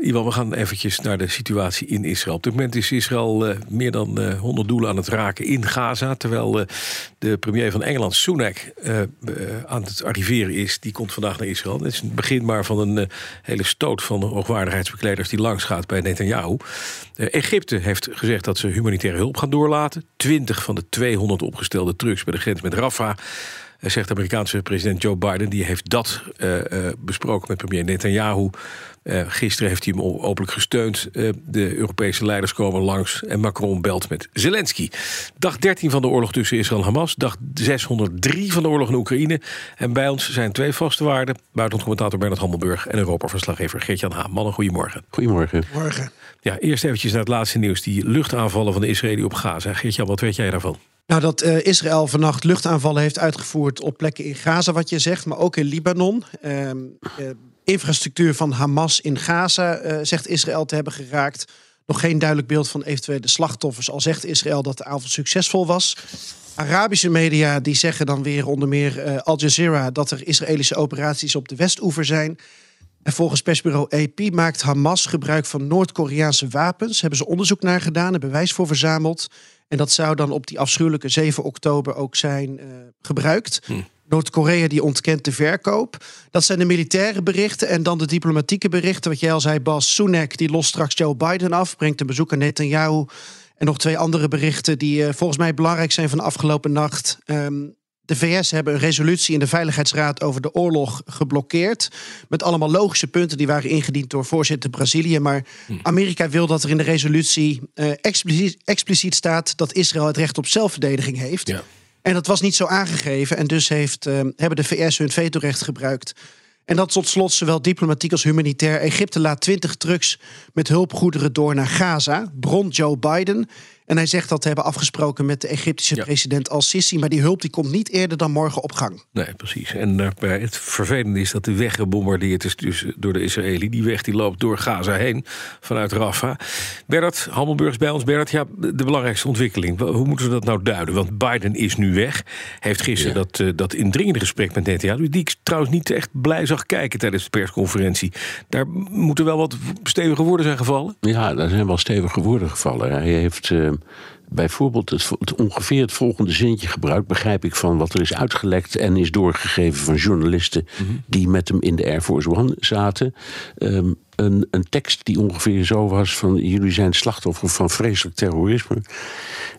Iwan, we gaan eventjes naar de situatie in Israël. Op dit moment is Israël uh, meer dan uh, 100 doelen aan het raken in Gaza. Terwijl uh, de premier van Engeland, Sunak, aan het arriveren is. Die komt vandaag naar Israël. Het is het begin maar van een hele stoot van de hoogwaardigheidsbekleders die langs gaat bij Netanyahu. Egypte heeft gezegd dat ze humanitaire hulp gaan doorlaten. 20 van de 200 opgestelde trucks bij de grens met Rafah zegt de Amerikaanse president Joe Biden. Die heeft dat besproken met premier Netanyahu. Uh, gisteren heeft hij hem openlijk gesteund. de Europese leiders komen langs en Macron belt met Zelensky. Dag 13 van de oorlog tussen Israël en Hamas. Dag 603 van de oorlog in Oekraïne. En bij ons zijn twee vaste waarden. Buitenlandcommentator Bernard Hammelburg en Europa-verslaggever Geert-Jan Haan. Mannen, goedemorgen. Goedemorgen. Morgen. Ja, eerst eventjes naar het laatste nieuws. Die luchtaanvallen van de Israëli op Gaza. Geert-Jan, wat weet jij daarvan? Nou, dat uh, Israël vannacht luchtaanvallen heeft uitgevoerd op plekken in Gaza, wat je zegt, maar ook in Libanon. Uh, uh, infrastructuur van Hamas in Gaza uh, zegt Israël te hebben geraakt. Nog geen duidelijk beeld van eventuele slachtoffers, al zegt Israël dat de avond succesvol was. Arabische media die zeggen dan weer onder meer Al Jazeera dat er Israëlische operaties op de Westoever zijn. En volgens persbureau AP maakt Hamas gebruik van Noord-Koreaanse wapens. Hebben ze onderzoek naar gedaan en bewijs voor verzameld. En dat zou dan op die afschuwelijke 7 oktober ook zijn uh, gebruikt. Hm. Noord-Korea die ontkent de verkoop. Dat zijn de militaire berichten. En dan de diplomatieke berichten. Wat jij al zei, Bas Sunak, die lost straks Joe Biden af. Brengt een bezoek aan Netanyahu. En nog twee andere berichten die uh, volgens mij belangrijk zijn van de afgelopen nacht. Um, de VS hebben een resolutie in de Veiligheidsraad over de oorlog geblokkeerd. Met allemaal logische punten die waren ingediend door voorzitter Brazilië. Maar Amerika wil dat er in de resolutie uh, expliciet, expliciet, staat dat Israël het recht op zelfverdediging heeft. Ja. En dat was niet zo aangegeven. En dus heeft, uh, hebben de VS hun vetorecht gebruikt. En dat tot slot zowel diplomatiek als humanitair. Egypte laat 20 trucks met hulpgoederen door naar Gaza. Bron Joe Biden. En hij zegt dat te hebben afgesproken met de Egyptische ja. president Al-Sisi. Maar die hulp die komt niet eerder dan morgen op gang. Nee, precies. En uh, het vervelende is dat de weg gebombardeerd is dus door de Israëli. Die weg die loopt door Gaza heen vanuit Rafah. Bernard Hammelburg is bij ons. Bernard, ja, de belangrijkste ontwikkeling. Hoe moeten we dat nou duiden? Want Biden is nu weg. Heeft gisteren ja. dat, uh, dat indringende gesprek met Netanyahu... die ik trouwens niet echt blij zag kijken tijdens de persconferentie. Daar moeten wel wat stevige woorden zijn gevallen. Ja, daar zijn wel stevige woorden gevallen. Hij heeft... Uh bijvoorbeeld het, het, ongeveer het volgende zinnetje gebruikt, begrijp ik van wat er is uitgelekt en is doorgegeven van journalisten mm -hmm. die met hem in de Air Force One zaten. Um, een, een, tekst die ongeveer zo was van jullie zijn slachtoffer van vreselijk terrorisme.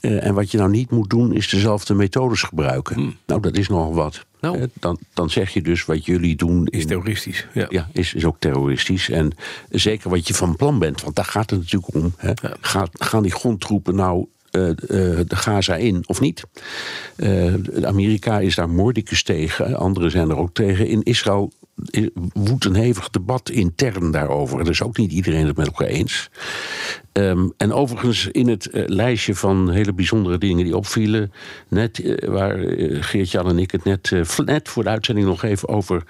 Uh, en wat je nou niet moet doen is dezelfde methodes gebruiken. Mm. Nou, dat is nogal wat. Nou. Uh, dan, dan zeg je dus wat jullie doen... Is terroristisch. Ja, ja is, is ook terroristisch. En zeker wat je van plan bent, want daar gaat het natuurlijk om. Hè. Ja. Gaat, gaan die grondtroepen nou uh, uh, de Gaza in of niet. Uh, Amerika is daar moordicus tegen, anderen zijn er ook tegen. In Israël woedt een hevig debat intern daarover. Er is ook niet iedereen het met elkaar eens. Um, en overigens in het uh, lijstje van hele bijzondere dingen die opvielen... net uh, waar uh, Geert-Jan en ik het net, net voor de uitzending nog even over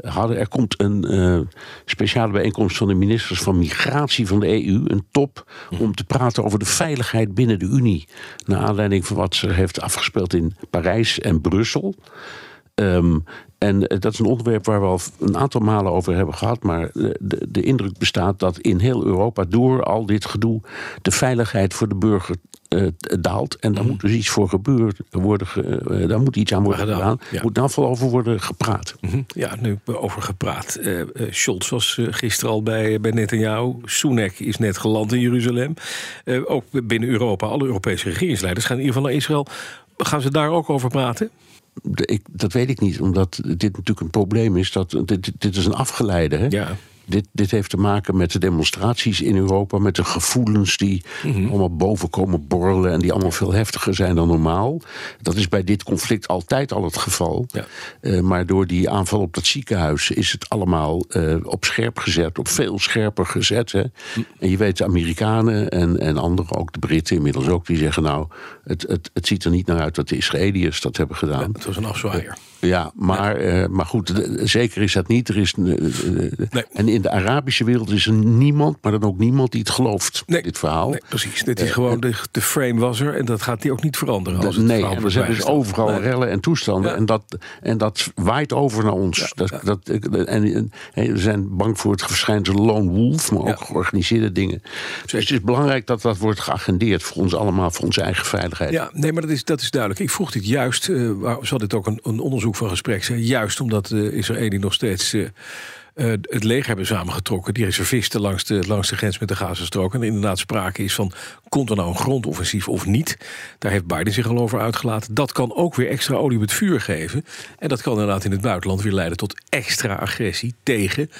hadden. Er komt een speciale bijeenkomst van de ministers van Migratie van de EU, een top, om te praten over de veiligheid binnen de Unie. Naar aanleiding van wat ze heeft afgespeeld in Parijs en Brussel. Um, en dat is een onderwerp waar we al een aantal malen over hebben gehad. Maar de, de, indruk bestaat dat in heel Europa door al dit gedoe de veiligheid voor de burger uh, daalt. En daar mm. moet dus iets voor gebeuren worden. Uh, daar moet iets aan worden gedaan. gedaan. Ja. Moet daar vooral over worden gepraat. Mm -hmm. Ja, nu over gepraat. Uh, Scholz was gisteren al bij, bij Netanyahu. Sunak is net geland in Jeruzalem. ook binnen Europa, alle Europese regeringsleiders gaan in ieder geval naar Israël. Gaan ze daar ook over praten? Ik, dat weet ik niet, omdat dit natuurlijk een probleem is. Dat, dit, dit is een afgeleide. Hè? Ja. Dit, dit heeft te maken met de demonstraties in Europa, met de gevoelens die allemaal boven komen borrelen en die allemaal veel heftiger zijn dan normaal. Dat is bij dit conflict altijd al het geval. Ja. Eh, maar door die aanval op dat ziekenhuis is het allemaal eh, op scherp gezet, op veel scherper gezet. Hè. En je weet, de Amerikanen en, en anderen, ook de Britten inmiddels ook, die zeggen nou, het, het, het ziet er niet naar uit dat de Israëliërs dat hebben gedaan. Het was een afzwaaier. Ja, maar, eh, maar goed, de- zeker is dat niet. Er is, eh, Nee. In de Arabische wereld is er niemand, maar dan ook niemand die het gelooft, Nee. dit verhaal. Nee, precies. Dit is gewoon de, de frame was er en dat gaat die ook niet veranderen. Als het nee, en er zijn dus overal Nee. rellen en toestanden. Ja. En, dat, en dat waait over naar ons. dat, Dat, en, we zijn bang voor het verschijnsel lone wolf, maar ook georganiseerde dingen. Dus het is belangrijk dat dat wordt geagendeerd voor ons allemaal, voor onze eigen veiligheid. Ja, nee, maar dat is, dat is duidelijk. Ik vroeg dit juist, eh waar zal dit ook een, een onderzoek van gesprek zijn, juist omdat de Israëli nog steeds eh, eh, het leger hebben samengetrokken, die reservisten langs de, langs de grens met de Gazastrook. En er inderdaad sprake is van, komt er nou een grondoffensief of niet? Daar heeft Biden zich al over uitgelaten. Dat kan ook weer extra olie op het vuur geven. En dat kan inderdaad in het buitenland weer leiden tot extra agressie tegen,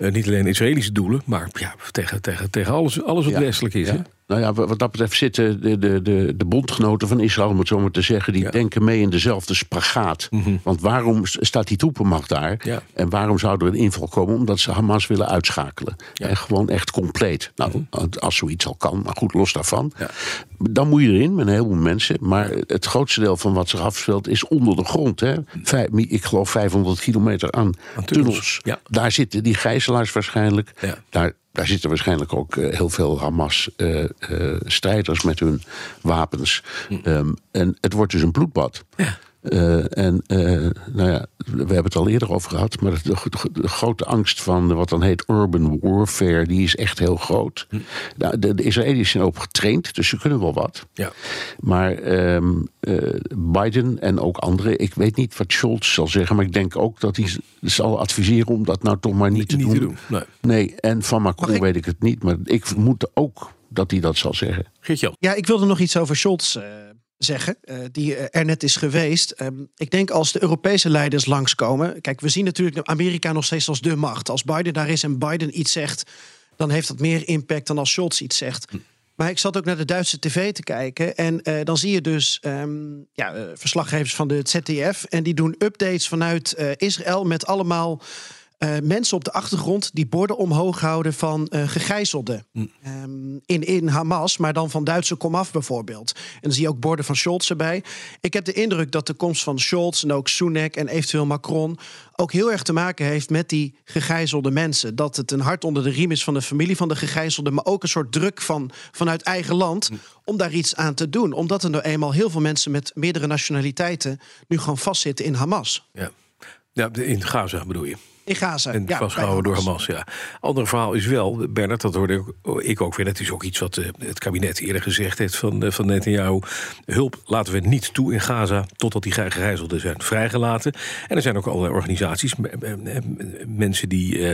eh, niet alleen Israëlische doelen, maar ja, tegen, tegen, tegen alles, alles wat Ja. westelijk is. Ja. Hè? Nou ja, wat dat betreft zitten de, de, de, de bondgenoten van Israël, om het zo maar te zeggen, die Ja. denken mee in dezelfde spagaat. Want waarom staat die troepenmacht daar? Ja. En waarom zou er een inval komen? Omdat ze Hamas willen uitschakelen. En gewoon echt compleet. Nou, als zoiets al kan, maar goed, los daarvan. Dan moet je erin met een heleboel mensen. Maar het grootste deel van wat zich afspeelt is onder de grond. Hè. Vijf, ik geloof 500 kilometer aan, tunnels. tunnels. Ja. Daar zitten die gijzelaars waarschijnlijk. Ja. Daar, daar zitten waarschijnlijk ook eh, heel veel Hamas-strijders met hun wapens. Ehm, en het wordt dus een bloedbad. Ja. Eh, en eh, nou ja, we hebben het al eerder over gehad, maar de, de- de grote angst van wat dan heet urban warfare, die is echt heel groot. Nou, de, de Israëli's zijn ook getraind, dus ze kunnen wel wat. Ja. Maar ehm, eh, Biden en ook anderen, ik weet niet wat Scholz zal zeggen, maar ik denk ook dat hij zal adviseren om dat nou toch maar niet, te, Niet doen. te doen. Nee. Nee, en van Macron ik- weet ik het niet, maar ik vermoed ook dat hij dat zal zeggen. Geert-Jan. Ja, ik wilde nog iets over Scholz eh, zeggen, eh, die eh, er net is geweest. Ehm, ik denk als de Europese leiders langskomen. Kijk, we zien natuurlijk Amerika nog steeds als de macht. Als Biden daar is en Biden iets zegt, dan heeft dat meer impact dan als Scholz iets zegt. Maar ik zat ook naar de Duitse tv te kijken. En eh, dan zie je dus ehm, ja, verslaggevers van de ZDF. En die doen updates vanuit Israël met allemaal eh, mensen op de achtergrond die borden omhoog houden van eh gegijzelden. Ehm, in, in Hamas, maar dan van Duitse komaf bijvoorbeeld. En dan zie je ook borden van Scholz erbij. Ik heb de indruk dat de komst van Scholz en ook Sunak en eventueel Macron ook heel erg te maken heeft met die gegijzelde mensen. Dat het een hart onder de riem is van de familie van de gegijzelde, maar ook een soort druk van, vanuit eigen land om daar iets aan te doen. Omdat er nou eenmaal heel veel mensen met meerdere nationaliteiten nu gewoon vastzitten in Hamas. Ja. Ja, in Gaza bedoel je. In Gaza. En ja, vastgehouden door Hamas, ja. Ander verhaal is wel, Bernard, dat hoorde ik, ook weer. Dat is ook iets wat eh, het kabinet eerder gezegd heeft van, eh, van Netanyahu. Hulp laten we niet toe in Gaza totdat die gegijzelden zijn vrijgelaten. En er zijn ook allerlei organisaties, mensen die eh,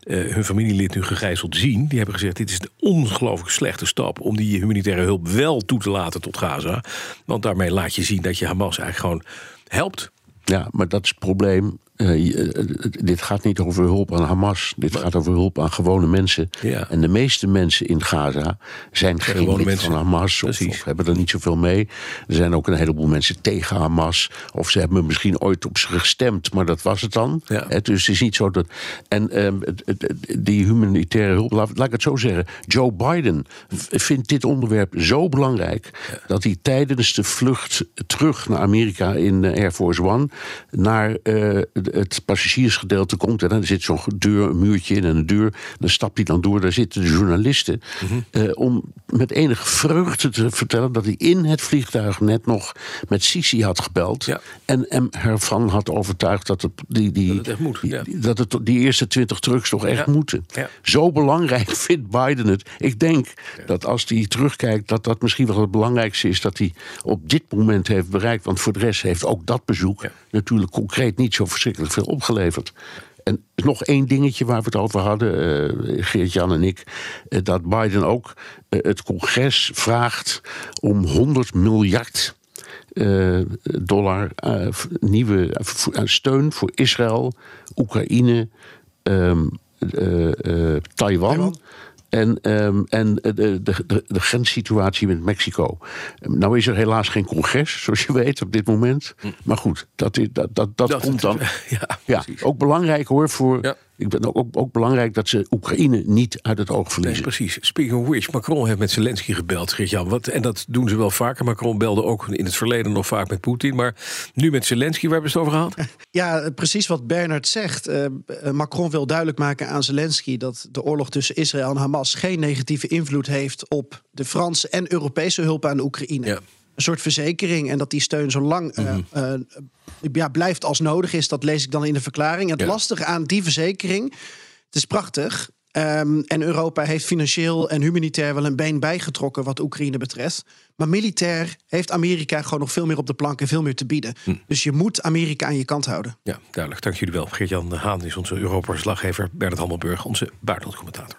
eh, hun familielid nu gegijzeld zien. Die hebben gezegd, dit is een ongelooflijk slechte stap om die humanitaire hulp wel toe te laten tot Gaza. Want daarmee laat je zien dat je Hamas eigenlijk gewoon helpt. Ja, maar dat is het probleem. Eh, je- eh, dit gaat niet over hulp aan Hamas. Dit gaat over hulp aan gewone mensen. Ja. En de meeste mensen in Gaza zijn geen gewone lid mensen. van Hamas. Of, hebben er niet zoveel mee. Er zijn ook een heleboel mensen tegen Hamas. Of ze hebben misschien ooit op ze gestemd, maar dat was het dan. Ja. Dus het is niet zo dat. En ehm, het- het- het- die humanitaire hulp, laat, laat ik het zo zeggen. Joe Biden vindt dit onderwerp zo belangrijk. dat hij tijdens de vlucht terug naar Amerika in eh, Air Force One. naar eh, het passagiersgedeelte komt. En dan zit zo'n deur, een muurtje in en een deur. Dan stapt hij dan door. Daar zitten de journalisten. eh, om met enige vreugde te vertellen dat hij in het vliegtuig net nog met Sisi had gebeld. Ja. En hem ervan had overtuigd dat het, die, die, Dat het echt moet, die- ja. die- dat het, die eerste twintig trucks toch echt Ja. moeten. Zo belangrijk vindt Biden het. Ik denk dat als hij terugkijkt, dat dat misschien wel het belangrijkste is dat hij op dit moment heeft bereikt. Want voor de rest heeft ook dat bezoek natuurlijk concreet niet zo verschrikkelijk veel opgeleverd. En nog één dingetje waar we het over hadden, eh, Geert-Jan en ik. eh, dat Biden ook eh, het congres vraagt om 100 miljard dollar nieuwe steun voor Israël, Oekraïne, ehm, eh, eh. Taiwan. En, ehm, en de, de, de, de grenssituatie met Mexico. Nou is er helaas geen congres, zoals je weet, op dit moment. Maar goed, dat, dat, dat, dat, Dat- komt dan. Ja, Ja, ook belangrijk hoor. Voor. Ik ben ook, ook belangrijk dat ze Oekraïne niet uit het oog Nee, verliezen. precies. Speaking of which, Macron heeft met Zelensky gebeld, Geert-Jan. Wat, en dat doen ze wel vaker. Macron belde ook in het verleden nog vaak met Poetin. Maar nu met Zelensky, waar hebben ze het over gehad? Ja, precies wat Bernard zegt. Eh, eh, Macron wil duidelijk maken aan Zelensky dat de oorlog tussen Israël en Hamas geen negatieve invloed heeft op de Franse en Europese hulp aan de Oekraïne. Ja. Een soort verzekering en dat die steun zo lang eh, Mhm. eh, ja, blijft als nodig is. Dat lees ik dan in de verklaring. Het Ja. lastige aan die verzekering, het is prachtig. ehm, en Europa heeft financieel en humanitair wel een been bijgetrokken wat Oekraïne betreft. Maar militair heeft Amerika gewoon nog veel meer op de plank en veel meer te bieden. Hm. Dus je moet Amerika aan je kant houden. Ja, duidelijk. Dank jullie wel. Geert-Jan Haan is onze Europa-verslaggever. Bernard Hammelburg, onze buitenlandcommentator.